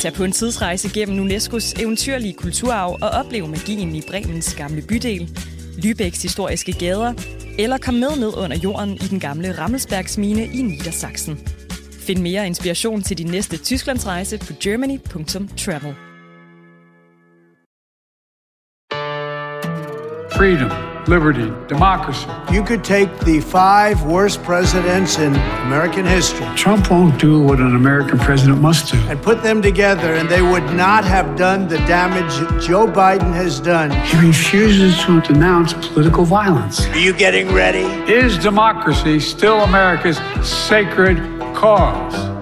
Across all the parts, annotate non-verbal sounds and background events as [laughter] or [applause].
Tag på en tidsrejse gennem UNESCO's eventyrlige kulturarv og oplev magien i Bremens gamle bydel, Lübecks historiske gader, eller kom med ned under jorden i den gamle Rammelsbergsmine i Niedersachsen. Find mere inspiration til din næste Tysklandsrejse på germany.travel. freedom, liberty, democracy. You could take the five worst presidents in American history Trump won't do what an American president must do. and put them together, and they would not have done the damage Joe Biden has done. He refuses to denounce political violence. Are you getting ready? Is democracy still America's sacred cause?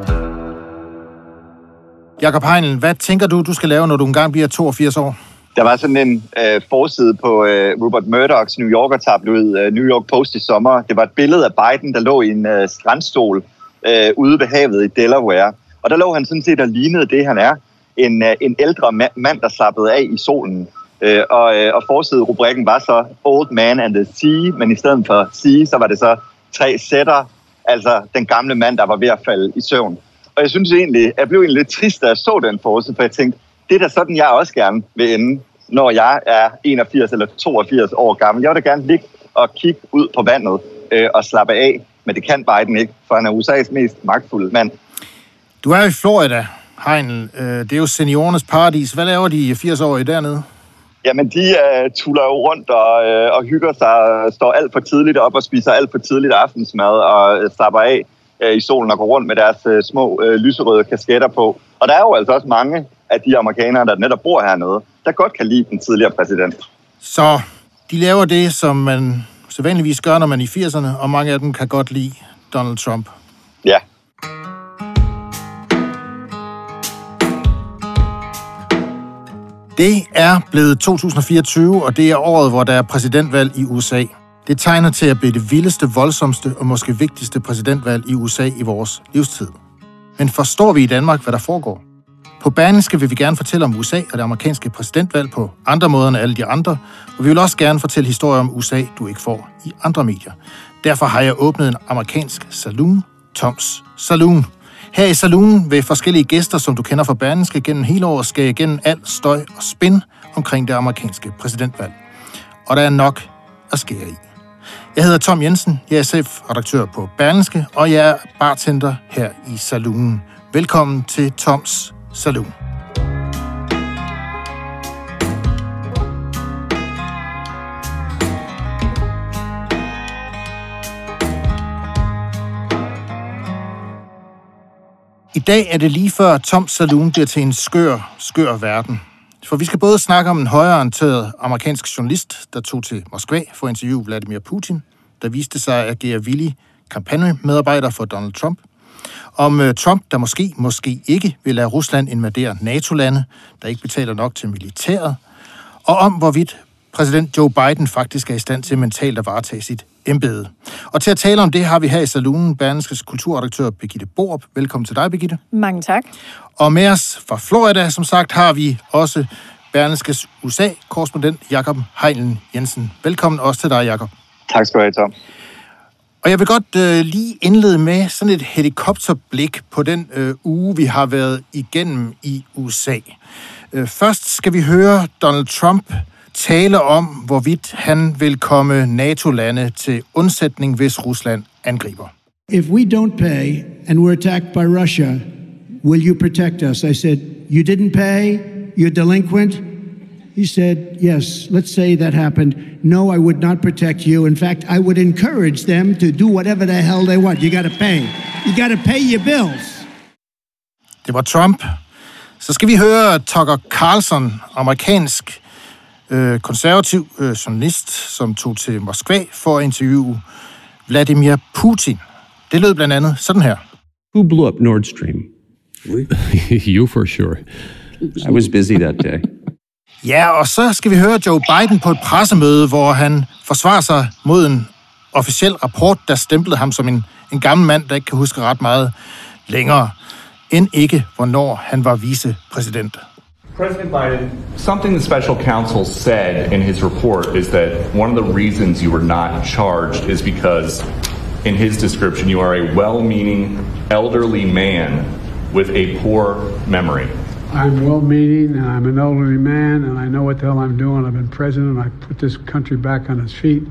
Jakob Heinl, hvad tænker du, du skal lave, når du engang bliver 82 år? Der var sådan en øh, forside på øh, Robert Murdochs New Yorker tabloid øh, New York Post i sommer. Det var et billede af Biden, der lå i en øh, strandstol øh, ude ved havet i Delaware. Og der lå han sådan set og lignede det, han er. En, øh, en ældre ma- mand, der slappede af i solen. Øh, og, øh, og forsiderubrikken var så Old Man and the Sea, men i stedet for Sea, så var det så tre sætter, altså den gamle mand, der var ved at falde i søvn. Og jeg synes egentlig, jeg blev egentlig lidt trist, da jeg så den forside, for jeg tænkte, det er da sådan, jeg også gerne vil ende, når jeg er 81 eller 82 år gammel. Jeg vil da gerne ligge og kigge ud på vandet øh, og slappe af, men det kan Biden ikke, for han er USA's mest magtfulde mand. Du er i Florida, Heinl. Øh, Det er jo seniorernes paradis. Hvad laver de 80-årige dernede? Jamen, de øh, tuller jo rundt og, øh, og hygger sig, står alt for tidligt op og spiser alt for tidligt aftensmad og øh, slapper af øh, i solen og går rundt med deres øh, små øh, lyserøde kasketter på. Og der er jo altså også mange af de amerikanere, der netop bor hernede, der godt kan lide den tidligere præsident. Så de laver det, som man sædvanligvis gør, når man er i 80'erne, og mange af dem kan godt lide Donald Trump. Ja, Det er blevet 2024, og det er året, hvor der er præsidentvalg i USA. Det tegner til at blive det vildeste, voldsomste og måske vigtigste præsidentvalg i USA i vores livstid. Men forstår vi i Danmark, hvad der foregår? På banen skal vi gerne fortælle om USA og det amerikanske præsidentvalg på andre måder end alle de andre, og vi vil også gerne fortælle historier om USA, du ikke får i andre medier. Derfor har jeg åbnet en amerikansk saloon, Toms Saloon. Her i saloonen vil forskellige gæster, som du kender fra banen, skal gennem hele året skal igennem al støj og spin omkring det amerikanske præsidentvalg. Og der er nok at skære i. Jeg hedder Tom Jensen, jeg er chefredaktør på Berlingske, og jeg er bartender her i saloonen. Velkommen til Toms Saloon. I dag er det lige før Tom Saloon bliver til en skør, skør verden. For vi skal både snakke om en højreorienteret amerikansk journalist, der tog til Moskva for at interviewe Vladimir Putin, der viste sig at agere villig kampagnemedarbejder for Donald Trump. Om uh, Trump, der måske, måske ikke vil lade Rusland invadere NATO-lande, der ikke betaler nok til militæret. Og om hvorvidt præsident Joe Biden faktisk er i stand til mentalt at varetage sit embede. Og til at tale om det har vi her i saloonen Berlingskes kulturredaktør Birgitte Borup. Velkommen til dig, Birgitte. Mange tak. Og med os fra Florida, som sagt, har vi også Berlingskes USA-korrespondent Jakob Heinlen Jensen. Velkommen også til dig, Jakob. tak skal du have, Tom. Og jeg vil godt øh, lige indlede med sådan et helikopterblik på den øh, uge, vi har været igennem i USA. Øh, først skal vi høre Donald Trump tale om, hvorvidt han vil komme NATO-lande til undsætning, hvis Rusland angriber. If we don't pay and we're attacked by Russia, will you protect us? I said, You didn't pay? You're delinquent? He said, Yes, let's say that happened. No, I would not protect you. In fact, I would encourage them to do whatever the hell they want. You got to pay. You got to pay your bills. Det var Trump. Så skal vi høre Tucker Carlson, amerikansk øh, konservativ øh, journalist, som tog til Moskva for at interviewe Vladimir Putin. Det lød blandt andet sådan her. Who blew up Nord Stream? [laughs] you for sure. I was busy that day. [laughs] Ja, og så skal vi høre Joe Biden på et pressemøde, hvor han forsvarer sig mod en officiel rapport, der stemplede ham som en, en gammel mand, der ikke kan huske ret meget længere, end ikke, hvornår han var vicepræsident. President Biden, something the special counsel said in his report is that one of the reasons you were not charged is because, in his description, you are a well meaning elderly man with a poor memory. I'm well meaning and I'm an elderly man and I know what the hell I'm doing. I've been president. And I put this country back on its feet.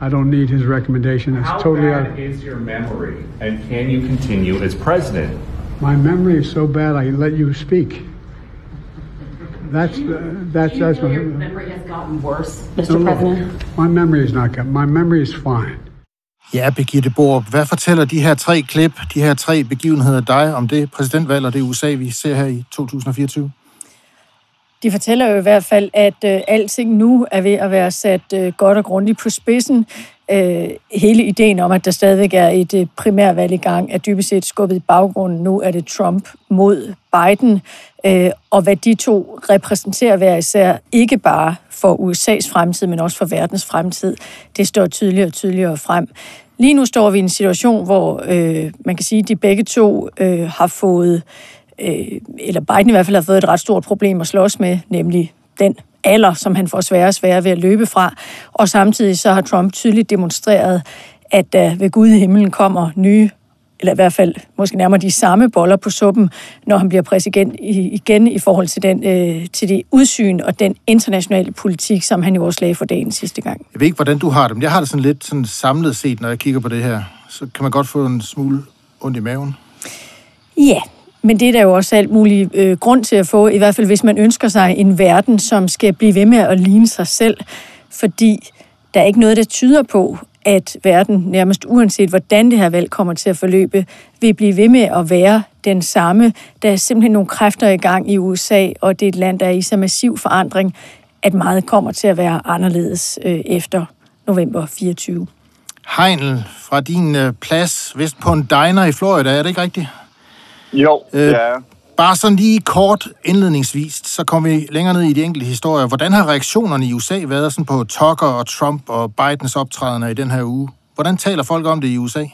I don't need his recommendation. It's How totally bad out. is your memory, and can you continue as president? My memory is so bad I let you speak. That's uh, that's that's my, feel your memory has gotten worse, No, Mr. look, President? My memory is not good. My memory is fine. Ja, Birgitte Borup, hvad fortæller de her tre klip, de her tre begivenheder dig om det præsidentvalg og det USA, vi ser her i 2024? De fortæller jo i hvert fald, at øh, alting nu er ved at være sat øh, godt og grundigt på spidsen. Øh, hele ideen om, at der stadigvæk er et øh, primærvalg i gang, er dybest set skubbet i baggrunden. Nu er det Trump mod Biden, øh, og hvad de to repræsenterer hver især, ikke bare for USA's fremtid, men også for verdens fremtid, det står tydeligere og tydeligere frem. Lige nu står vi i en situation, hvor øh, man kan sige, at de begge to øh, har fået øh, eller Biden i hvert fald har fået et ret stort problem at slås med, nemlig den alder, som han får sværere og sværere ved at løbe fra. Og samtidig så har Trump tydeligt demonstreret, at der ved Gud i himlen kommer nye, eller i hvert fald måske nærmere de samme boller på suppen, når han bliver præsident igen i forhold til, den, øh, til det udsyn og den internationale politik, som han jo også lagde for dagen sidste gang. Jeg ved ikke, hvordan du har det, men jeg har det sådan lidt sådan samlet set, når jeg kigger på det her. Så kan man godt få en smule ondt i maven. Ja, men det er der jo også alt mulig øh, grund til at få, i hvert fald hvis man ønsker sig en verden, som skal blive ved med at ligne sig selv, fordi der er ikke noget, der tyder på, at verden, nærmest uanset hvordan det her valg kommer til at forløbe, vil blive ved med at være den samme. Der er simpelthen nogle kræfter i gang i USA, og det er et land, der er i så massiv forandring, at meget kommer til at være anderledes øh, efter november 24. Heinl, fra din øh, plads vest på en diner i Florida, er det ikke rigtigt? Jo, Øh, ja. Bare sådan lige kort indledningsvis, så kommer vi længere ned i de enkelte historier. Hvordan har reaktionerne i USA været sådan på Tucker og Trump og Bidens optrædener i den her uge? Hvordan taler folk om det i USA?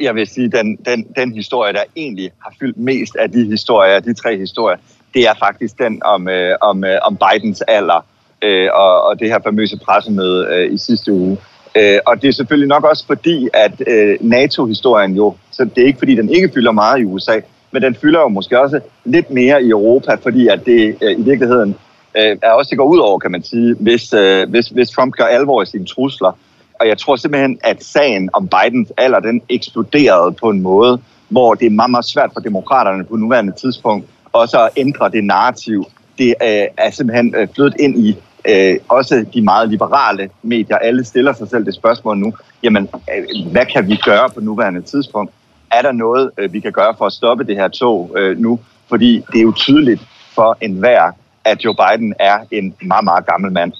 Jeg vil sige, den, den, den historie, der egentlig har fyldt mest af de historier, de tre historier, det er faktisk den om, øh, om, øh, om Bidens alder øh, og, og det her famøse pressemøde øh, i sidste uge. Øh, og det er selvfølgelig nok også fordi, at øh, NATO-historien jo, så det er ikke fordi, den ikke fylder meget i USA, men den fylder jo måske også lidt mere i Europa, fordi at det øh, i virkeligheden øh, er også det går ud over, kan man sige, hvis, øh, hvis, hvis Trump gør alvor i sine trusler. Og jeg tror simpelthen, at sagen om Bidens alder, den eksploderede på en måde, hvor det er meget, meget svært for demokraterne på nuværende tidspunkt også at ændre det narrativ. Det øh, er simpelthen øh, flyttet ind i øh, også de meget liberale medier. Alle stiller sig selv det spørgsmål nu, jamen, øh, hvad kan vi gøre på nuværende tidspunkt? Er der noget, øh, vi kan gøre for at stoppe det her tog øh, nu? Fordi det er jo tydeligt for enhver, at Joe Biden er en meget, meget gammel mand.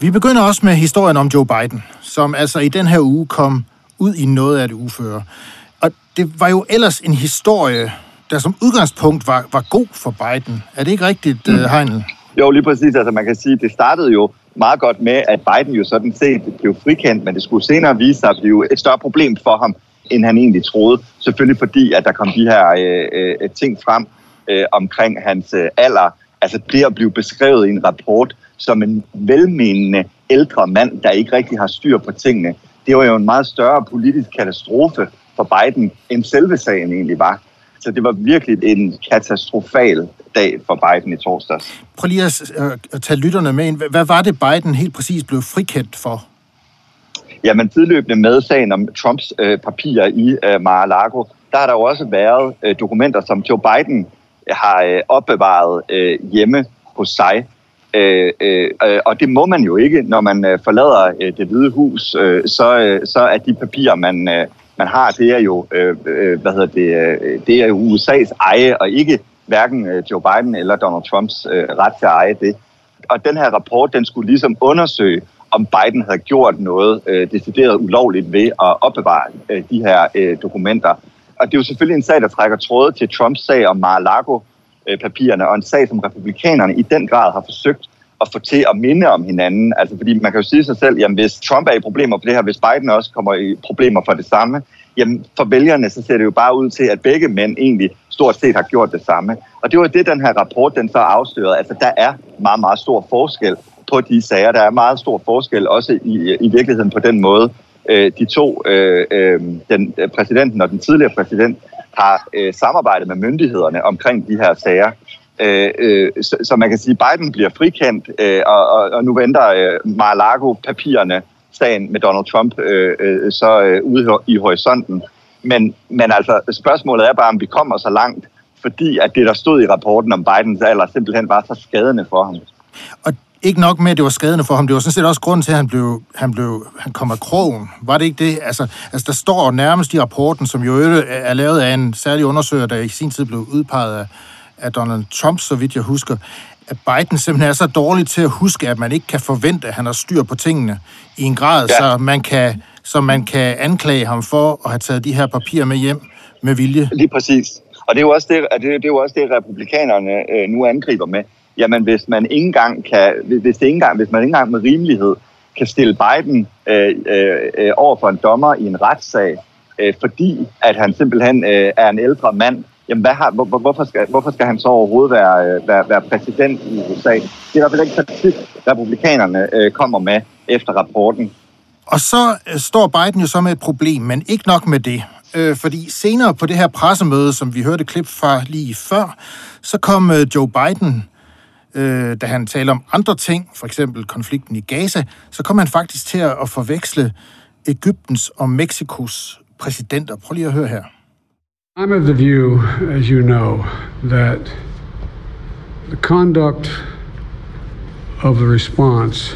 Vi begynder også med historien om Joe Biden, som altså i den her uge kom ud i noget af det uføre. Og det var jo ellers en historie, der som udgangspunkt var, var god for Biden. Er det ikke rigtigt, mm. Heinl? Jo, lige præcis. Altså man kan sige, det startede jo meget godt med, at Biden jo sådan set blev frikendt, men det skulle senere vise sig at blive et større problem for ham, end han egentlig troede. Selvfølgelig fordi, at der kom de her øh, øh, ting frem øh, omkring hans øh, alder. Altså det at blive beskrevet i en rapport som en velmenende ældre mand, der ikke rigtig har styr på tingene, det var jo en meget større politisk katastrofe for Biden, end selve sagen egentlig var. Så det var virkelig en katastrofal dag for Biden i torsdags. Prøv lige at, øh, at tage lytterne med ind. Hvad var det, Biden helt præcis blev frikendt for? Jamen, tidløbende med sagen om Trumps øh, papirer i øh, Mar-a-Lago, der har der jo også været øh, dokumenter, som Joe Biden har øh, opbevaret øh, hjemme hos sig. Øh, øh, og det må man jo ikke, når man øh, forlader øh, det hvide hus. Øh, så, øh, så er de papirer, man, øh, man har, det er jo, øh, øh, hvad hedder det, øh, det er jo USA's eje, og ikke hverken øh, Joe Biden eller Donald Trumps øh, ret til at eje det. Og den her rapport, den skulle ligesom undersøge, om Biden havde gjort noget øh, decideret ulovligt ved at opbevare øh, de her øh, dokumenter. Og det er jo selvfølgelig en sag, der trækker tråde til Trumps sag om Mar-a-Lago-papirerne, øh, og en sag, som republikanerne i den grad har forsøgt at få til at minde om hinanden. Altså, fordi man kan jo sige sig selv, jamen hvis Trump er i problemer for det her, hvis Biden også kommer i problemer for det samme, jamen for vælgerne, så ser det jo bare ud til, at begge mænd egentlig stort set har gjort det samme. Og det var det, den her rapport, den så afslørede. Altså, der er meget, meget stor forskel på de sager. Der er meget stor forskel også i, i virkeligheden på den måde. Øh, de to, øh, øh, den, øh, præsidenten og den tidligere præsident, har øh, samarbejdet med myndighederne omkring de her sager. Øh, øh, så, så man kan sige, at Biden bliver frikendt, øh, og, og, og nu venter øh, Mar-a-Lago-papirerne, sagen med Donald Trump, øh, øh, så øh, ude i horisonten. Men, men altså, spørgsmålet er bare, om vi kommer så langt, fordi at det, der stod i rapporten om Bidens alder, simpelthen var så skadende for ham. Og ikke nok med, at det var skadende for ham, det var sådan set også grund til, at han, blev, han, blev, han kom af krogen. Var det ikke det? Altså, altså, der står nærmest i rapporten, som jo er lavet af en særlig undersøger, der i sin tid blev udpeget af, af Donald Trump, så vidt jeg husker, at Biden simpelthen er så dårlig til at huske, at man ikke kan forvente, at han har styr på tingene i en grad, ja. så, man kan, så man kan anklage ham for at have taget de her papirer med hjem med vilje. Lige præcis. Og det er jo også det, det, det, er jo også det republikanerne øh, nu angriber med. Jamen, hvis man ikke engang kan, hvis, det ikke engang, hvis man ikke engang med rimelighed kan stille Biden øh, øh, øh, over for en dommer i en retssag, øh, fordi at han simpelthen øh, er en ældre mand, jamen hvad har, hvor, hvorfor, skal, hvorfor skal han så overhovedet være, øh, være, være præsident i USA? Det er i hvert fald ikke kritik, republikanerne øh, kommer med efter rapporten. Og så øh, står Biden jo så med et problem, men ikke nok med det. Øh, fordi senere på det her pressemøde, som vi hørte klip fra lige før, så kom øh, Joe Biden, øh, da han talte om andre ting, for eksempel konflikten i Gaza, så kom han faktisk til at forveksle Ægyptens og Mexikos præsidenter. Prøv lige at høre her. I'm of the view, as you know, that the conduct of the response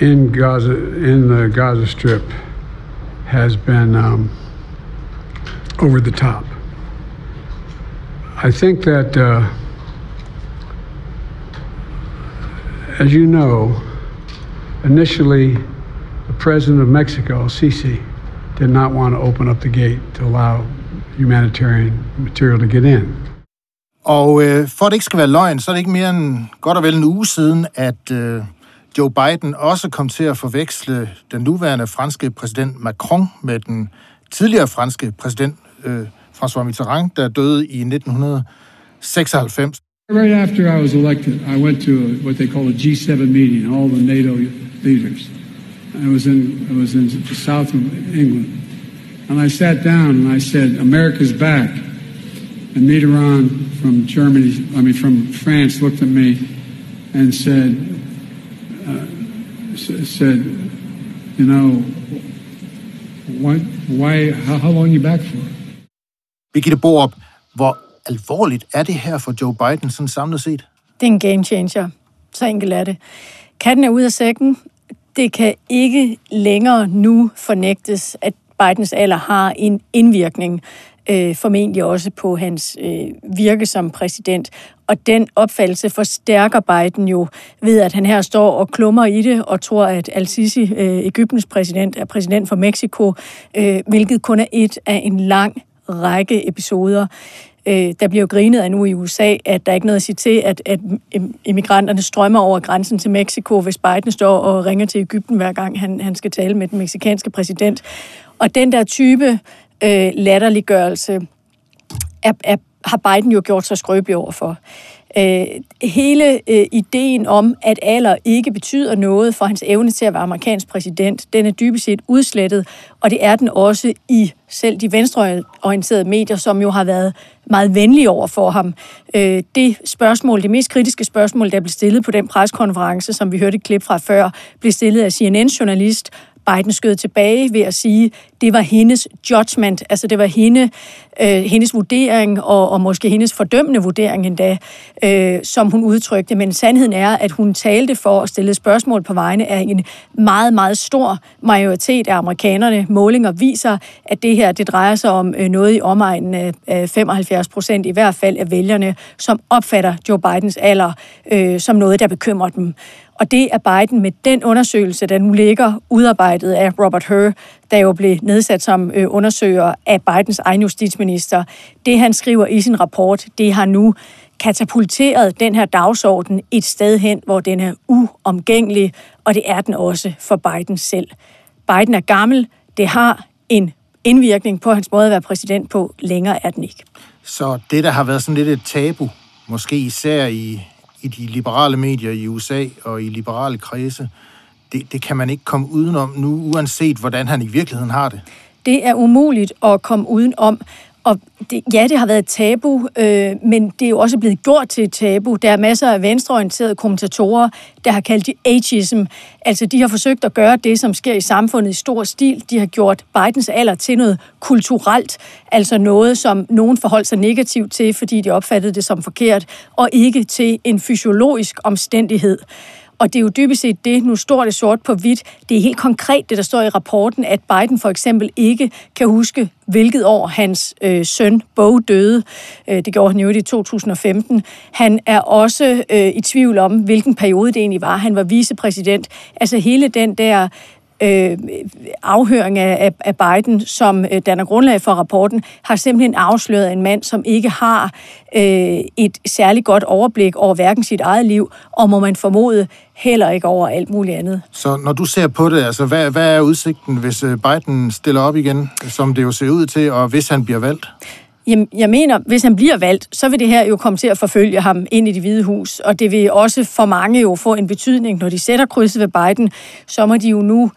in Gaza, in the Gaza Strip, has been um, over the top. I think that, uh, as you know, initially the president of Mexico, Sisi, did not want to open up the gate to allow humanitarian material to get in. Og øh, for at det ikke skal være løgn, så er det ikke mere end godt og vel en uge siden, at øh, Joe Biden også kom til at forveksle den nuværende franske præsident Macron med den tidligere franske præsident øh, François Mitterrand, der døde i 1996. Right after I was elected, I went to what they call a G7 meeting, all the NATO leaders. I was in I was in the south of England, and I sat down and I said, "America's back." And Mitterrand from Germany, I mean from France, looked at me and said, uh, "said, you know, why, why how, how long are you back for?" Birgitte Borup, hvor alvorligt er det her for Joe Biden sådan samlet set? Det er en game changer. Så enkelt er det. Katten er ude af sækken. Det kan ikke længere nu fornægtes, at Bidens alder har en indvirkning, øh, formentlig også på hans øh, virke som præsident. Og den opfattelse forstærker Biden jo ved, at han her står og klummer i det og tror, at al-Sisi, øh, Ægyptens præsident, er præsident for Mexico, øh, hvilket kun er et af en lang række episoder. Øh, der bliver jo grinet af nu i USA, at der er ikke noget at sige til, at, at immigranterne strømmer over grænsen til Mexico, hvis Biden står og ringer til Ægypten hver gang han, han skal tale med den meksikanske præsident. Og den der type øh, latterliggørelse er, er, har Biden jo gjort sig skrøbelig overfor. Øh, hele øh, ideen om, at alder ikke betyder noget for hans evne til at være amerikansk præsident, den er dybest set udslettet, og det er den også i selv de venstreorienterede medier, som jo har været meget venlige over for ham. Øh, det spørgsmål, det mest kritiske spørgsmål, der blev stillet på den preskonference, som vi hørte et klip fra før, blev stillet af CNN-journalist, Biden skød tilbage ved at sige, det var hendes judgment, altså det var hende, øh, hendes vurdering, og, og måske hendes fordømmende vurdering endda, øh, som hun udtrykte. Men sandheden er, at hun talte for at stille spørgsmål på vegne af en meget, meget stor majoritet af amerikanerne. Målinger viser, at det her det drejer sig om øh, noget i omegnen af 75 procent i hvert fald af vælgerne, som opfatter Joe Bidens alder øh, som noget, der bekymrer dem. Og det er Biden med den undersøgelse, der nu ligger udarbejdet af Robert Hur, der jo blev nedsat som øh, undersøger af Bidens egen justitsminister. Det han skriver i sin rapport, det har nu katapulteret den her dagsorden et sted hen, hvor den er uomgængelig, og det er den også for Biden selv. Biden er gammel, det har en indvirkning på hans måde at være præsident på, længere er den ikke. Så det, der har været sådan lidt et tabu, måske især i, i de liberale medier i USA og i liberale kredse, det, det kan man ikke komme udenom nu, uanset hvordan han i virkeligheden har det. Det er umuligt at komme udenom. Og det, ja, det har været et tabu, øh, men det er jo også blevet gjort til et tabu. Der er masser af venstreorienterede kommentatorer, der har kaldt det ageism. Altså, de har forsøgt at gøre det, som sker i samfundet i stor stil. De har gjort Bidens alder til noget kulturelt, altså noget, som nogen forholdt sig negativt til, fordi de opfattede det som forkert, og ikke til en fysiologisk omstændighed. Og det er jo dybest set det, nu står det sort på hvidt, det er helt konkret det, der står i rapporten, at Biden for eksempel ikke kan huske, hvilket år hans øh, søn Bo døde. Øh, det gjorde han jo i 2015. Han er også øh, i tvivl om, hvilken periode det egentlig var. Han var vicepræsident. Altså hele den der øh, afhøring af, af Biden, som øh, danner grundlag for rapporten, har simpelthen afsløret en mand, som ikke har øh, et særligt godt overblik over hverken sit eget liv, og må man formode heller ikke over alt muligt andet. Så når du ser på det, altså hvad, hvad er udsigten, hvis øh, Biden stiller op igen, som det jo ser ud til, og hvis han bliver valgt? Jamen, jeg mener, hvis han bliver valgt, så vil det her jo komme til at forfølge ham ind i det hvide hus, og det vil også for mange jo få en betydning, når de sætter krydset ved Biden, så må de jo nu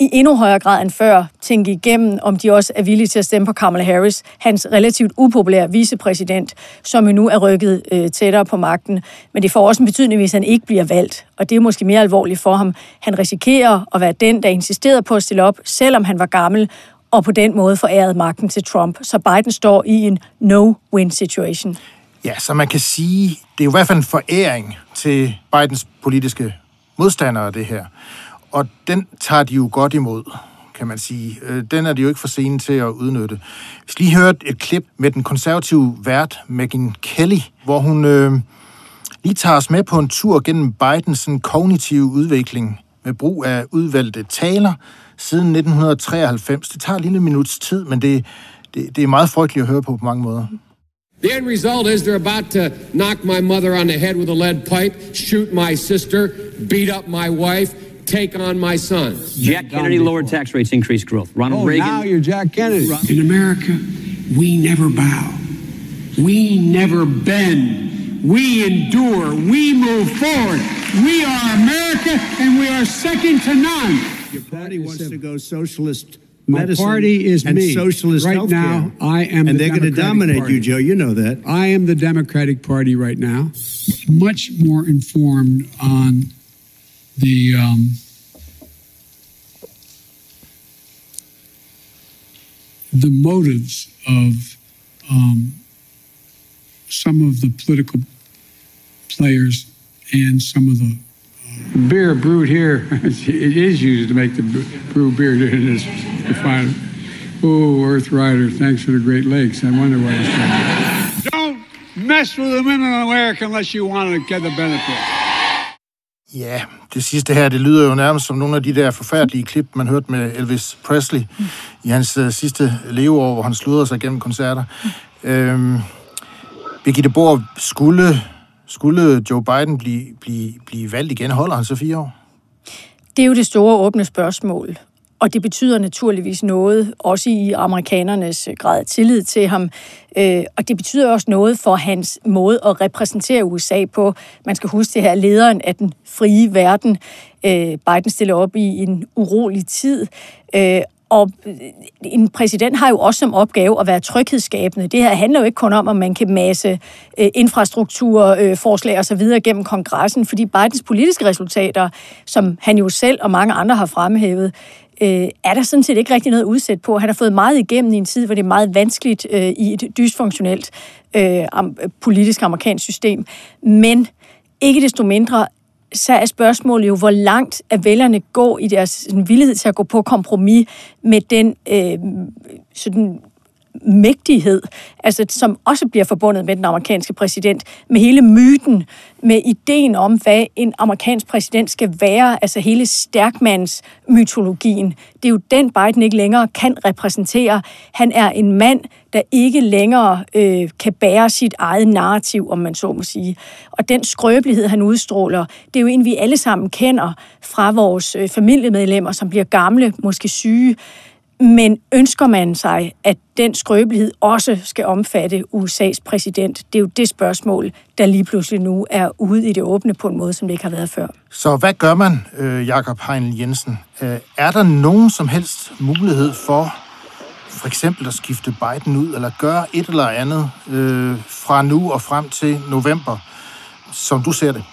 i endnu højere grad end før tænke igennem, om de også er villige til at stemme på Kamala Harris, hans relativt upopulære vicepræsident, som jo nu er rykket øh, tættere på magten. Men det får også en betydning, hvis han ikke bliver valgt, og det er måske mere alvorligt for ham. Han risikerer at være den, der insisterede på at stille op, selvom han var gammel, og på den måde forærede magten til Trump. Så Biden står i en no-win situation. Ja, så man kan sige, det er jo i hvert fald en foræring til Bidens politiske modstandere, det her. Og den tager de jo godt imod, kan man sige. Øh, den er de jo ikke for sene til at udnytte. Vi skal lige høre et klip med den konservative vært, Megyn Kelly, hvor hun øh, lige tager os med på en tur gennem Bidens kognitive udvikling med brug af udvalgte taler siden 1993. Det tager en lille minuts tid, men det, det, det er meget frygteligt at høre på på mange måder. The end result is they're about to knock my mother on the head with a lead pipe, shoot my sister, beat up my wife, take on my son. Jack Kennedy lowered tax rates, increased growth. Ronald oh, Reagan. Now you're Jack Kennedy. In America, we never bow. We never bend. We endure. We move forward. We are America, and we are second to none. Your party wants to go socialist My medicine party is and me. socialist right healthcare. now. I am, and the they're going to dominate Party. you, Joe. You know that. I am the Democratic Party right now. Much more informed on the um, the motives of um, some of the political players and some of the beer brewed here. [laughs] it is used to make the brew beer [laughs] in this refinery. Oh, Earth Rider, thanks for the Great Lakes. I wonder why he's. Don't mess with the women in America unless you want to get the benefit. Ja, det sidste her, det lyder jo nærmest som nogle af de der forfærdelige klip, man hørte med Elvis Presley mm. i hans uh, sidste leveår, hvor han sludrede sig gennem koncerter. Mm. Øhm, Birgitte Bohr, skulle, skulle Joe Biden blive, blive, blive valgt igen? Holder han så fire år? Det er jo det store åbne spørgsmål. Og det betyder naturligvis noget, også i amerikanernes øh, grad af tillid til ham. Øh, og det betyder også noget for hans måde at repræsentere USA på. Man skal huske det her, lederen af den frie verden. Øh, Biden stiller op i en urolig tid. Øh, og øh, en præsident har jo også som opgave at være tryghedsskabende. Det her handler jo ikke kun om, at man kan masse øh, infrastruktur, forslag osv. gennem kongressen, fordi Bidens politiske resultater, som han jo selv og mange andre har fremhævet, øh, er der sådan set ikke rigtig noget udsæt på. Han har fået meget igennem i en tid, hvor det er meget vanskeligt øh, i et dysfunktionelt øh, politisk amerikansk system. Men ikke desto mindre, så er spørgsmålet jo, hvor langt er vælgerne går i deres sådan, villighed til at gå på kompromis med den øh, sådan mægtighed, altså, som også bliver forbundet med den amerikanske præsident, med hele myten, med ideen om, hvad en amerikansk præsident skal være, altså hele stærkmandsmytologien. Det er jo den, Biden ikke længere kan repræsentere. Han er en mand, der ikke længere øh, kan bære sit eget narrativ, om man så må sige. Og den skrøbelighed, han udstråler, det er jo en, vi alle sammen kender fra vores øh, familiemedlemmer, som bliver gamle, måske syge, men ønsker man sig, at den skrøbelighed også skal omfatte USA's præsident? Det er jo det spørgsmål, der lige pludselig nu er ude i det åbne på en måde, som det ikke har været før. Så hvad gør man, øh, Jakob Heinl Jensen? Øh, er der nogen som helst mulighed for for eksempel at skifte Biden ud, eller gøre et eller andet øh, fra nu og frem til november, som du ser det?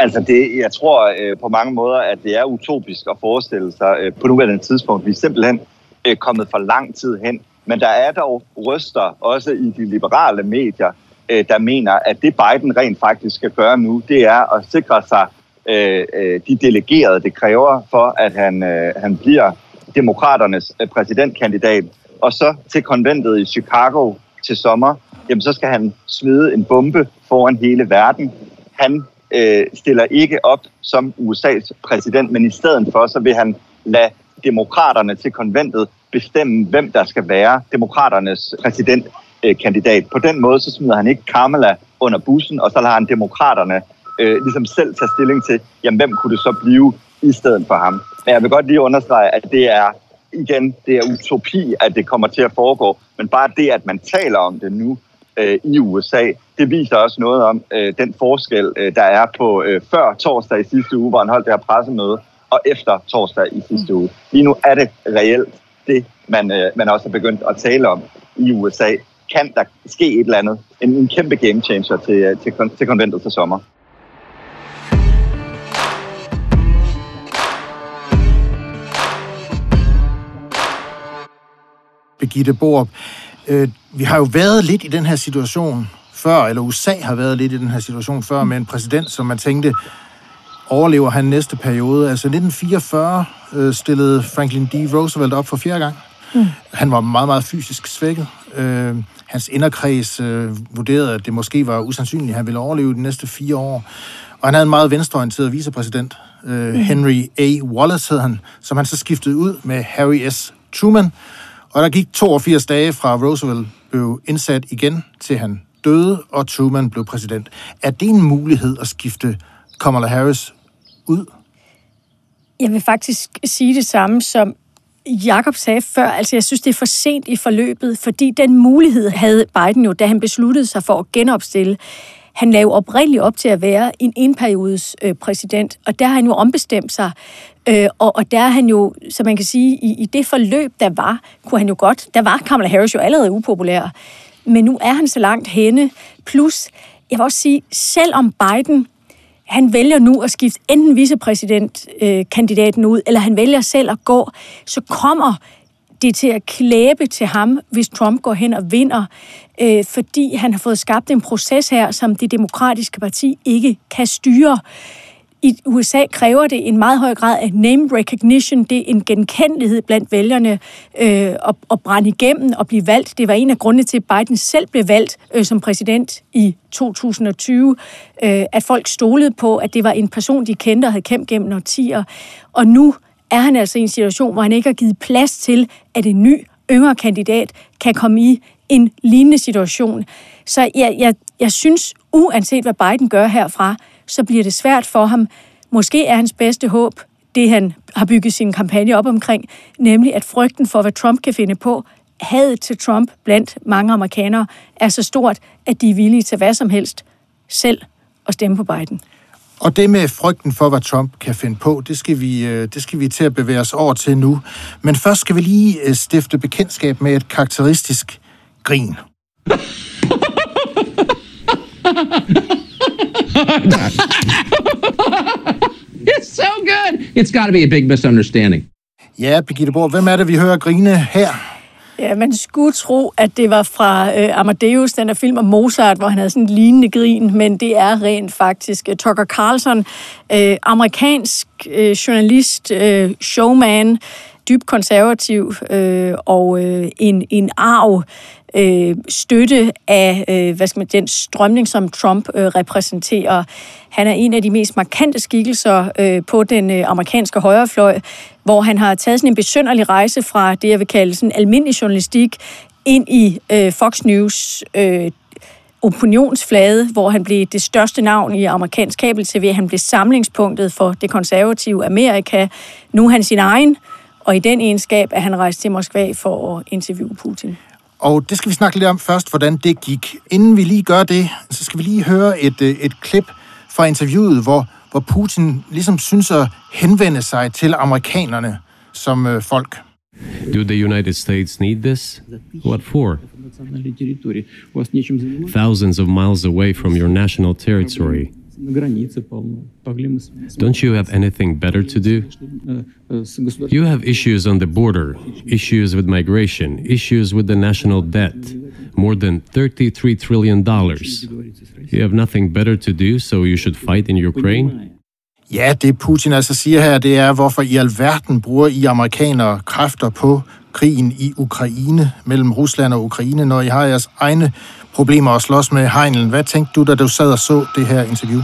Altså, det, jeg tror øh, på mange måder, at det er utopisk at forestille sig øh, på nuværende tidspunkt. Vi er simpelthen øh, kommet for lang tid hen. Men der er dog røster, også i de liberale medier, øh, der mener, at det Biden rent faktisk skal gøre nu, det er at sikre sig øh, øh, de delegerede, det kræver for, at han, øh, han bliver demokraternes øh, præsidentkandidat. Og så til konventet i Chicago til sommer, jamen så skal han smide en bombe foran hele verden. Han øh, stiller ikke op som USA's præsident, men i stedet for, så vil han lade demokraterne til konventet bestemme, hvem der skal være demokraternes præsidentkandidat. Øh, På den måde, så smider han ikke Kamala under bussen, og så lader han demokraterne øh, ligesom selv tage stilling til, jamen hvem kunne det så blive i stedet for ham. Men jeg vil godt lige understrege, at det er igen, det er utopi, at det kommer til at foregå, men bare det, at man taler om det nu, øh, i USA. Det viser også noget om øh, den forskel, øh, der er på øh, før torsdag i sidste uge, hvor han holdt det her pressemøde, og efter torsdag i sidste uge. Lige nu er det reelt det, man, øh, man også har begyndt at tale om i USA. Kan der ske et eller andet? En, en kæmpe game changer til, øh, til, til konventet til sommer. Birgitte Borup. Øh, vi har jo været lidt i den her situation før, eller USA har været lidt i den her situation før, med en præsident, som man tænkte, overlever han næste periode. Altså 1944 øh, stillede Franklin D. Roosevelt op for fjerde gang. Mm. Han var meget, meget fysisk svækket. Øh, hans inderkreds øh, vurderede, at det måske var usandsynligt, at han ville overleve de næste fire år. Og han havde en meget venstreorienteret vicepræsident, øh, mm. Henry A. Wallace hed han, som han så skiftede ud med Harry S. Truman, og der gik 82 dage fra Roosevelt blev indsat igen, til han døde, og Truman blev præsident. Er det en mulighed at skifte Kamala Harris ud? Jeg vil faktisk sige det samme, som Jakob sagde før. Altså, jeg synes, det er for sent i forløbet, fordi den mulighed havde Biden jo, da han besluttede sig for at genopstille. Han lavede oprindeligt op til at være en enperiodes øh, præsident, og der har han jo ombestemt sig. Øh, og, og der er han jo, som man kan sige, i, i det forløb, der var, kunne han jo godt, der var Kamala Harris jo allerede upopulær. Men nu er han så langt henne. Plus, jeg vil også sige, selvom Biden han vælger nu at skifte enten vicepræsidentkandidaten øh, ud, eller han vælger selv at gå, så kommer det til at klæbe til ham, hvis Trump går hen og vinder, øh, fordi han har fået skabt en proces her, som det demokratiske parti ikke kan styre. I USA kræver det en meget høj grad af name recognition. Det er en genkendelighed blandt vælgerne øh, at, at brænde igennem og blive valgt. Det var en af grundene til, at Biden selv blev valgt øh, som præsident i 2020. Øh, at folk stolede på, at det var en person, de kendte og havde kæmpet gennem årtier. Og nu er han altså i en situation, hvor han ikke har givet plads til, at en ny, yngre kandidat kan komme i en lignende situation. Så jeg, jeg, jeg synes, uanset hvad Biden gør herfra, så bliver det svært for ham. Måske er hans bedste håb det, han har bygget sin kampagne op omkring, nemlig at frygten for, hvad Trump kan finde på, hadet til Trump blandt mange amerikanere, er så stort, at de er villige til hvad som helst selv at stemme på Biden. Og det med frygten for, hvad Trump kan finde på, det skal vi, øh, det skal vi til at bevæge os over til nu. Men først skal vi lige øh, stifte bekendtskab med et karakteristisk grin. [laughs] it's so good. It's got to be a big misunderstanding. Ja, Birgitte Borg, hvem er det, vi hører grine her? Ja, man skulle tro, at det var fra øh, Amadeus, den der film om Mozart, hvor han havde sådan en lignende grin, men det er rent faktisk øh, Tucker Carlson, øh, amerikansk øh, journalist, øh, showman, dybt konservativ øh, og øh, en, en arv øh, støtte af øh, hvad skal man, den strømning, som Trump øh, repræsenterer. Han er en af de mest markante skikkelser øh, på den øh, amerikanske højrefløj, hvor han har taget sådan en besønderlig rejse fra det, jeg vil kalde sådan almindelig journalistik, ind i øh, Fox News øh, opinionsflade, hvor han blev det største navn i amerikansk kabel-tv. Han blev samlingspunktet for det konservative Amerika. Nu er han sin egen Og i den egenskab er han rejst til Moskva for at interviewe Putin. Og det skal vi snakke lidt om først, hvordan det gik. Inden vi lige gør det, så skal vi lige høre et, øh, et klip fra interviewet, hvor, hvor Putin ligesom synes at henvende sig til amerikanerne som øh, folk. Do the United States need this? What for? Thousands of miles away from your national territory. Don't you have anything better to do? You have issues on the border, issues with migration, issues with the national debt, more than $33 trillion. You have nothing better to do, so you should fight in Ukraine? Ja, det Putin altså siger her, det er, hvorfor i alverden bruger I amerikanere kræfter på krigen i Ukraine, mellem Rusland og Ukraine, når I har jeres egne problemer at slås med hegnen. Hvad tænkte du, da du sad og så det her interview?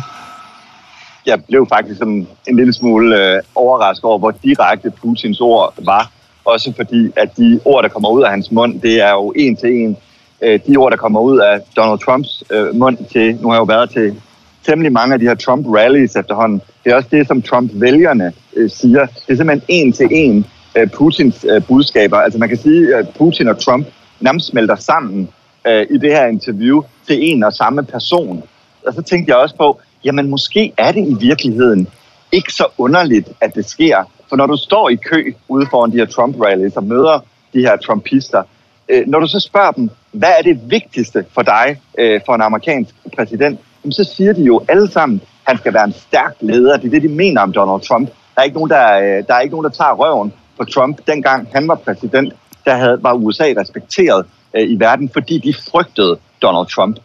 Jeg blev faktisk sådan en lille smule øh, overrasket over, hvor direkte Putins ord var. Også fordi, at de ord, der kommer ud af hans mund, det er jo en til en. Øh, de ord, der kommer ud af Donald Trumps øh, mund til, nu har jeg jo været til temmelig mange af de her Trump-rallies efterhånden. Det er også det, som Trump-vælgerne øh, siger. Det er simpelthen en til en øh, Putins øh, budskaber. Altså man kan sige, at Putin og Trump nærmest smelter sammen øh, i det her interview til en og samme person. Og så tænkte jeg også på, jamen måske er det i virkeligheden ikke så underligt, at det sker. For når du står i kø ude foran de her Trump-rallies og møder de her Trumpister, øh, når du så spørger dem, hvad er det vigtigste for dig, øh, for en amerikansk præsident, så siger de jo alle sammen, han skal være en stærk leder. Det er det, de mener om Donald Trump. Der er ikke nogen, der, øh, der, er ikke nogen, der tager røven på Trump. Dengang han var præsident, der havde, var USA respekteret øh, i verden, fordi de frygtede Donald Trump.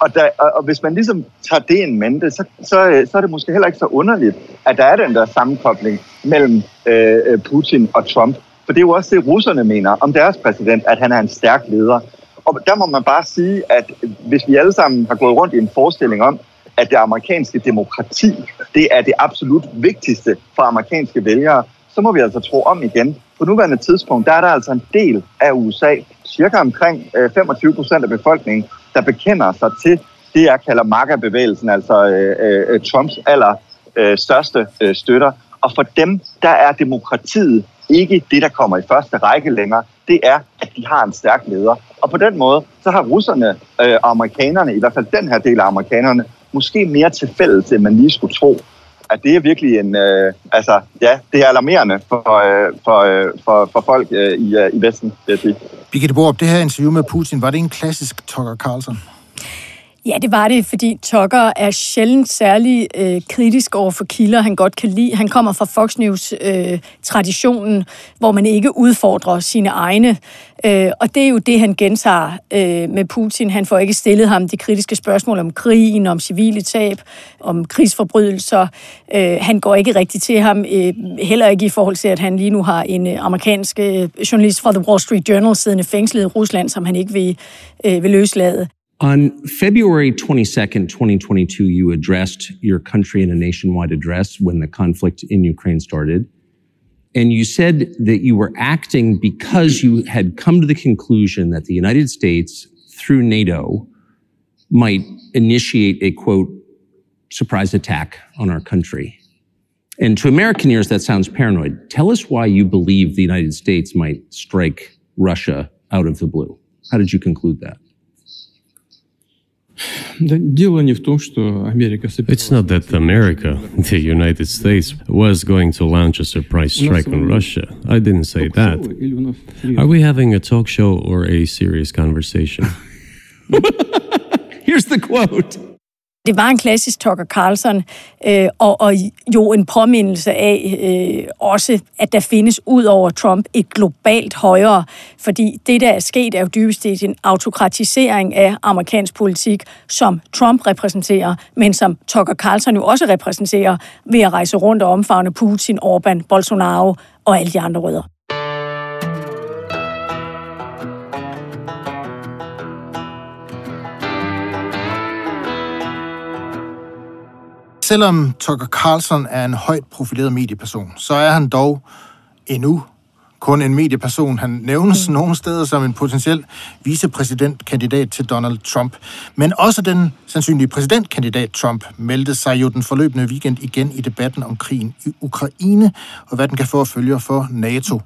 Og, der, og, og hvis man ligesom tager det en mente, så, så, øh, så er det måske heller ikke så underligt, at der er den der sammenkobling mellem øh, øh, Putin og Trump. For det er jo også det, russerne mener om deres præsident, at han er en stærk leder. Og der må man bare sige, at hvis vi alle sammen har gået rundt i en forestilling om, at det amerikanske demokrati, det er det absolut vigtigste for amerikanske vælgere, så må vi altså tro om igen. På nuværende tidspunkt, der er der altså en del af USA, cirka omkring øh, 25 procent af befolkningen, der bekender sig til det, jeg kalder MAGA-bevægelsen, altså øh, øh, øh, Trumps aller øh, største øh, støtter. Og for dem, der er demokratiet ikke det, der kommer i første række længere. Det er, at de har en stærk leder. Og på den måde, så har russerne øh, og amerikanerne, i hvert fald den her del af amerikanerne, måske mere til fælles, end man lige skulle tro. At det er virkelig en, øh, altså, ja, det er alarmerende for, øh, for, øh, for, for folk øh, i, øh, i Vesten, vil jeg sige. Birgitte Borup, det her interview med Putin, var det en klassisk Tucker Carlson? Ja, det var det, fordi Tucker er sjældent særlig øh, kritisk over for kilder, han godt kan lide. Han kommer fra Fox News-traditionen, øh, hvor man ikke udfordrer sine egne. Øh, og det er jo det, han gentager øh, med Putin. Han får ikke stillet ham de kritiske spørgsmål om krigen, om civile tab, om krigsforbrydelser. Øh, han går ikke rigtig til ham, øh, heller ikke i forhold til, at han lige nu har en øh, amerikansk øh, journalist fra The Wall Street Journal siddende fængslet i Rusland, som han ikke vil, øh, vil løslade. On February 22nd, 2022, you addressed your country in a nationwide address when the conflict in Ukraine started. And you said that you were acting because you had come to the conclusion that the United States, through NATO, might initiate a quote, surprise attack on our country. And to American ears, that sounds paranoid. Tell us why you believe the United States might strike Russia out of the blue. How did you conclude that? It's not that America, the United States, was going to launch a surprise strike on Russia. I didn't say that. Are we having a talk show or a serious conversation? [laughs] Here's the quote. Det var en klassisk Tucker Carlson, øh, og, og jo en påmindelse af øh, også, at der findes ud over Trump et globalt højere, fordi det, der er sket, er jo dybest set en autokratisering af amerikansk politik, som Trump repræsenterer, men som Tucker Carlson jo også repræsenterer ved at rejse rundt og omfavne Putin, Orbán, Bolsonaro og alle de andre rødder. Selvom Tucker Carlson er en højt profileret medieperson, så er han dog endnu kun en medieperson. Han nævnes mm. nogle steder som en potentiel vicepræsidentkandidat til Donald Trump. Men også den sandsynlige præsidentkandidat Trump meldte sig jo den forløbende weekend igen i debatten om krigen i Ukraine, og hvad den kan få at følge for NATO.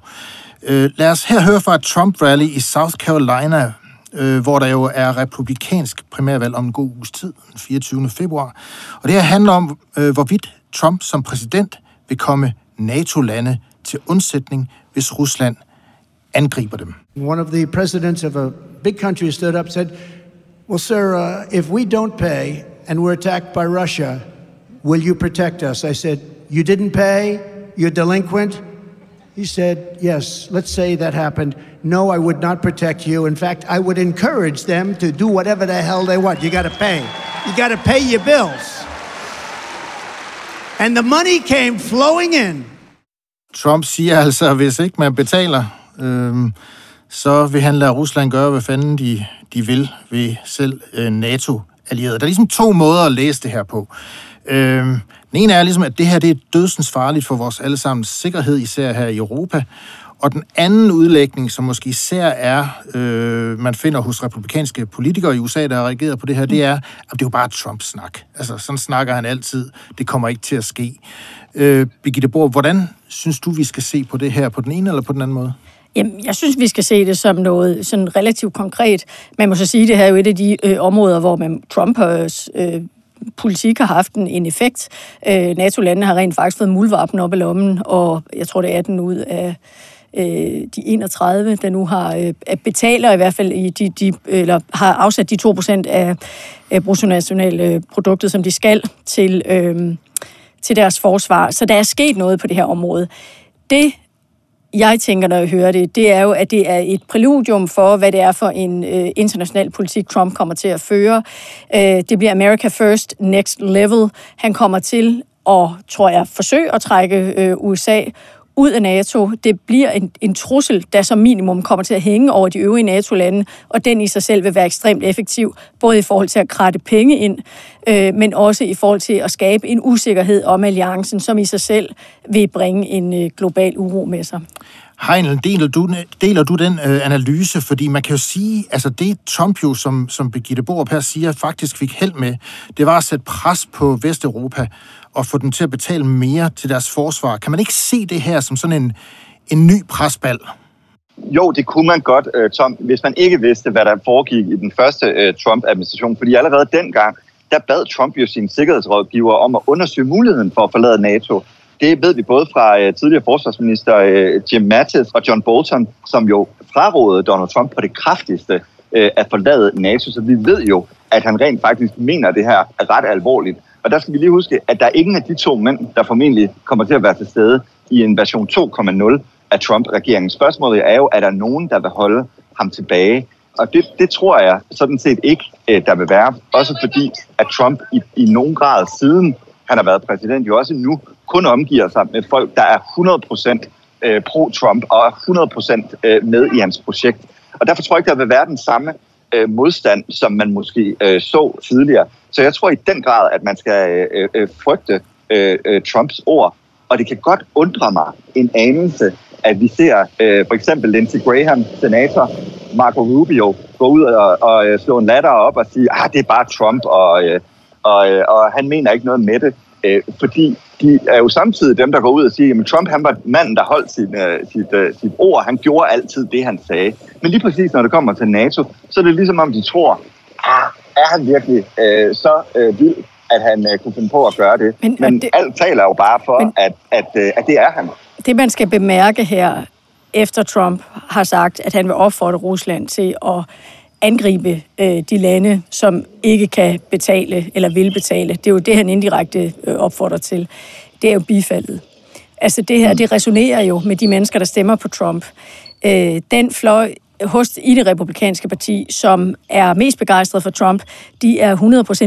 Øh, lad os her høre fra et Trump-rally i South Carolina, øh, hvor der jo er republikansk primærvalg om en god uges tid, den 24. februar. Og det her handler om, øh, hvorvidt Trump som præsident vil komme NATO-lande til undsætning, hvis Rusland angriber dem. One of the presidents of a big country stood up and said, Well, sir, uh, if we don't pay and we're attacked by Russia, will you protect us? I said, You didn't pay? You're delinquent? He said, Yes, let's say that happened. No, I would not protect you. In fact, I would encourage them to do whatever the hell they want. You got to pay. You got to pay your bills. And the money came flowing in. Trump siger altså, at hvis ikke man betaler, øhm, så vil han lade Rusland gøre, hvad fanden de, de vil ved selv øh, NATO-allierede. Der er ligesom to måder at læse det her på. Øhm, den ene er ligesom, at det her det er dødsens farligt for vores allesammens sikkerhed, især her i Europa. Og den anden udlægning, som måske især er, øh, man finder hos republikanske politikere i USA, der har reageret på det her, det er, at det er jo bare Trump-snak. Altså, sådan snakker han altid. Det kommer ikke til at ske. Øh, Birgitte Bohr, hvordan synes du, vi skal se på det her, på den ene eller på den anden måde? Jamen, jeg synes, vi skal se det som noget sådan relativt konkret. Man må så sige, at det her er jo et af de øh, områder, hvor man Trump har øh, politik har haft en, en effekt. Øh, NATO-landene har rent faktisk fået muldvarpen op i lommen, og jeg tror, det er 18 ud af øh, de 31, der nu har øh, betaler i hvert fald i de, de, eller har afsat de 2% af, af bruttonationalproduktet, øh, som de skal til, øh, til deres forsvar. Så der er sket noget på det her område. Det, jeg tænker, når jeg hører det, det er jo, at det er et præludium for, hvad det er for en øh, international politik, Trump kommer til at føre. Øh, det bliver America First Next Level. Han kommer til at, tror jeg, forsøge at trække øh, USA ud af NATO. Det bliver en, en trussel, der som minimum kommer til at hænge over de øvrige NATO-lande, og den i sig selv vil være ekstremt effektiv, både i forhold til at kratte penge ind, øh, men også i forhold til at skabe en usikkerhed om alliancen, som i sig selv vil bringe en øh, global uro med sig. Heinl, deler du, deler du den øh, analyse? Fordi man kan jo sige, altså det Trump jo, som, som Birgitte Borup her siger, faktisk fik held med, det var at sætte pres på Vesteuropa og få dem til at betale mere til deres forsvar. Kan man ikke se det her som sådan en, en ny presbal? Jo, det kunne man godt, øh, Tom, hvis man ikke vidste, hvad der foregik i den første øh, Trump-administration. Fordi allerede dengang, der bad Trump jo sine sikkerhedsrådgiver om at undersøge muligheden for at forlade NATO. Det ved vi både fra øh, tidligere forsvarsminister øh, Jim Mattis og John Bolton, som jo frarådede Donald Trump på det kraftigste øh, at forlade NATO. Så vi ved jo, at han rent faktisk mener det her ret alvorligt. Og der skal vi lige huske, at der er ingen af de to mænd, der formentlig kommer til at være til stede i en version 2.0 af Trump-regeringen. Spørgsmålet er jo, er der nogen, der vil holde ham tilbage? Og det, det tror jeg sådan set ikke, øh, der vil være. Også fordi, at Trump i, i nogen grad siden han har været præsident, jo også nu kun omgiver sig med folk, der er 100% øh, pro-Trump og er 100% øh, med i hans projekt. Og derfor tror jeg ikke, der vil være den samme modstand, som man måske så tidligere. Så jeg tror i den grad, at man skal øh, øh, frygte øh, øh, Trumps ord. Og det kan godt undre mig en anelse, at vi ser øh, for eksempel Lindsey Graham, senator, Marco Rubio, gå ud og, og øh, slå en latter op og sige, at ah, det er bare Trump, og, øh, og, øh, og han mener ikke noget med det. Øh, fordi de er jo samtidig dem, der går ud og siger, at Trump han var manden, der holdt sin, sit, sit ord. Han gjorde altid det, han sagde. Men lige præcis når det kommer til NATO, så er det ligesom om, de tror, ah, er han virkelig øh, så øh, vild, at han øh, kunne finde på at gøre det. Men, men det, alt taler jo bare for, men, at, at, øh, at det er han. Det, man skal bemærke her, efter Trump har sagt, at han vil opfordre Rusland til at angribe øh, de lande, som ikke kan betale eller vil betale. Det er jo det, han indirekte øh, opfordrer til. Det er jo bifaldet. Altså det her, det resonerer jo med de mennesker, der stemmer på Trump. Øh, den fløj hos i det republikanske parti, som er mest begejstret for Trump, de er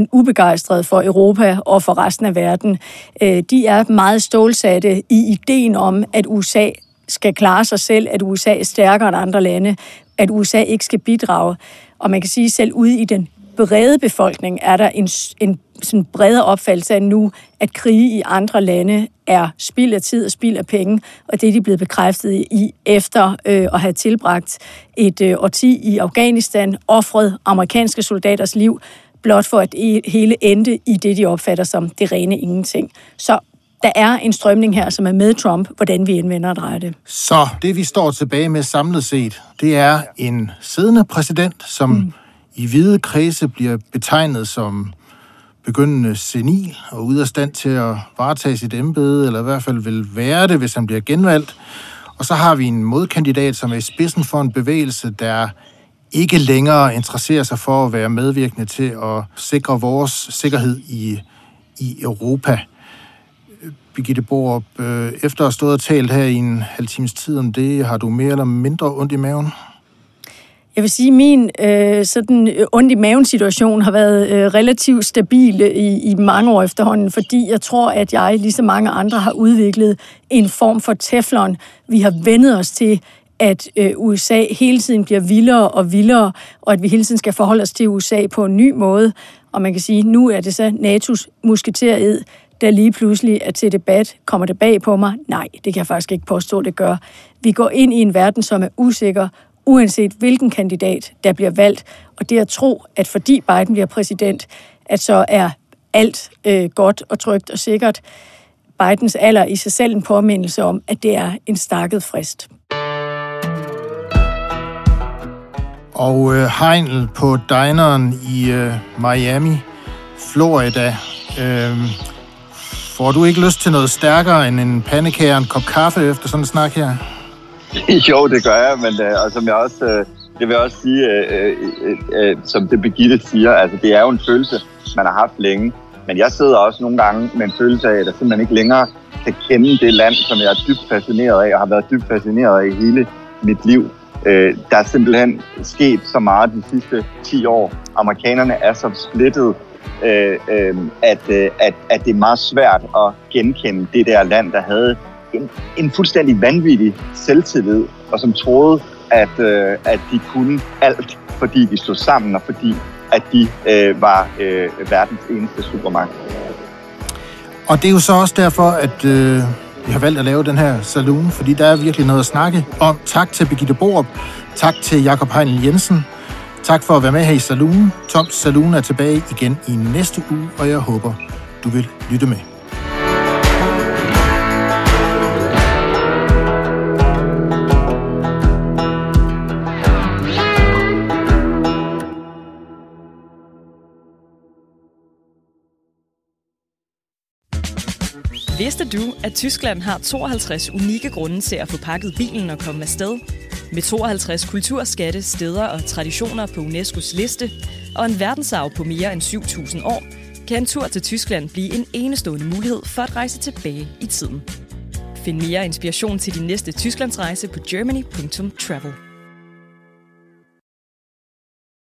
100% ubegejstret for Europa og for resten af verden. Øh, de er meget stålsatte i ideen om, at USA skal klare sig selv, at USA er stærkere end andre lande, at USA ikke skal bidrage. Og man kan sige, selv ude i den brede befolkning er der en, en sådan bredere opfattelse af nu, at krige i andre lande er spild af tid og spild af penge, og det er de blevet bekræftet i efter øh, at have tilbragt et øh, årti i Afghanistan, offret amerikanske soldaters liv, blot for at e-, hele endte i det, de opfatter som det rene ingenting. Så der er en strømning her, som er med Trump, hvordan vi indvender og drejer det. Så det, vi står tilbage med samlet set, det er en siddende præsident, som mm. i hvide kredse bliver betegnet som begyndende senil og ude af stand til at varetage sit embede, eller i hvert fald vil være det, hvis han bliver genvalgt. Og så har vi en modkandidat, som er i spidsen for en bevægelse, der ikke længere interesserer sig for at være medvirkende til at sikre vores sikkerhed i, i Europa. Birgitte Borup, øh, efter at have stået og talt her i en halv times tid om det, har du mere eller mindre ondt i maven? Jeg vil sige, at min øh, sådan øh, ondt i maven situation har været øh, relativt stabil i, i mange år efterhånden, fordi jeg tror, at jeg, ligesom mange andre, har udviklet en form for teflon. Vi har vendet os til, at øh, USA hele tiden bliver vildere og vildere, og at vi hele tiden skal forholde os til USA på en ny måde. Og man kan sige, at nu er det så NATO's musketered, der lige pludselig er til debat. Kommer det bag på mig? Nej, det kan jeg faktisk ikke påstå, det gør. Vi går ind i en verden, som er usikker, uanset hvilken kandidat, der bliver valgt. Og det at tro, at fordi Biden bliver præsident, at så er alt øh, godt og trygt og sikkert. Bidens alder i sig selv en påmindelse om, at det er en stakket frist. Og øh, Heinl på dineren i øh, Miami, Florida. Øh, får du ikke lyst til noget stærkere end en pandekage og en kop kaffe efter sådan en snak her? [laughs] jo, det gør jeg, men øh, og som jeg også, øh, jeg vil også sige, øh, øh, øh, øh, som det Birgitte siger, altså det er jo en følelse, man har haft længe. Men jeg sidder også nogle gange med en følelse af, at jeg simpelthen ikke længere kan kende det land, som jeg er dybt fascineret af, og har været dybt fascineret af hele mit liv. Øh, der er simpelthen sket så meget de sidste 10 år. Amerikanerne er så splittet, øh, øh, at, øh, at, at det er meget svært at genkende det der land, der havde en, en fuldstændig vanvittig selvtillid, og som troede, at, øh, at de kunne alt, fordi de stod sammen, og fordi at de øh, var øh, verdens eneste supermagt. Og det er jo så også derfor, at øh, vi har valgt at lave den her saloon, fordi der er virkelig noget at snakke om. Tak til Birgitte Borup, tak til Jakob Heinl Jensen, tak for at være med her i Saloon. Toms Saloon er tilbage igen i næste uge, og jeg håber, du vil lytte med. Vidste du, at Tyskland har 52 unikke grunde til at få pakket bilen og komme afsted? Med 52 kulturskatte, steder og traditioner på UNESCO's liste, og en verdensarv på mere end 7.000 år, kan en tur til Tyskland blive en enestående mulighed for at rejse tilbage i tiden. Find mere inspiration til din næste Tysklandsrejse på germany.travel.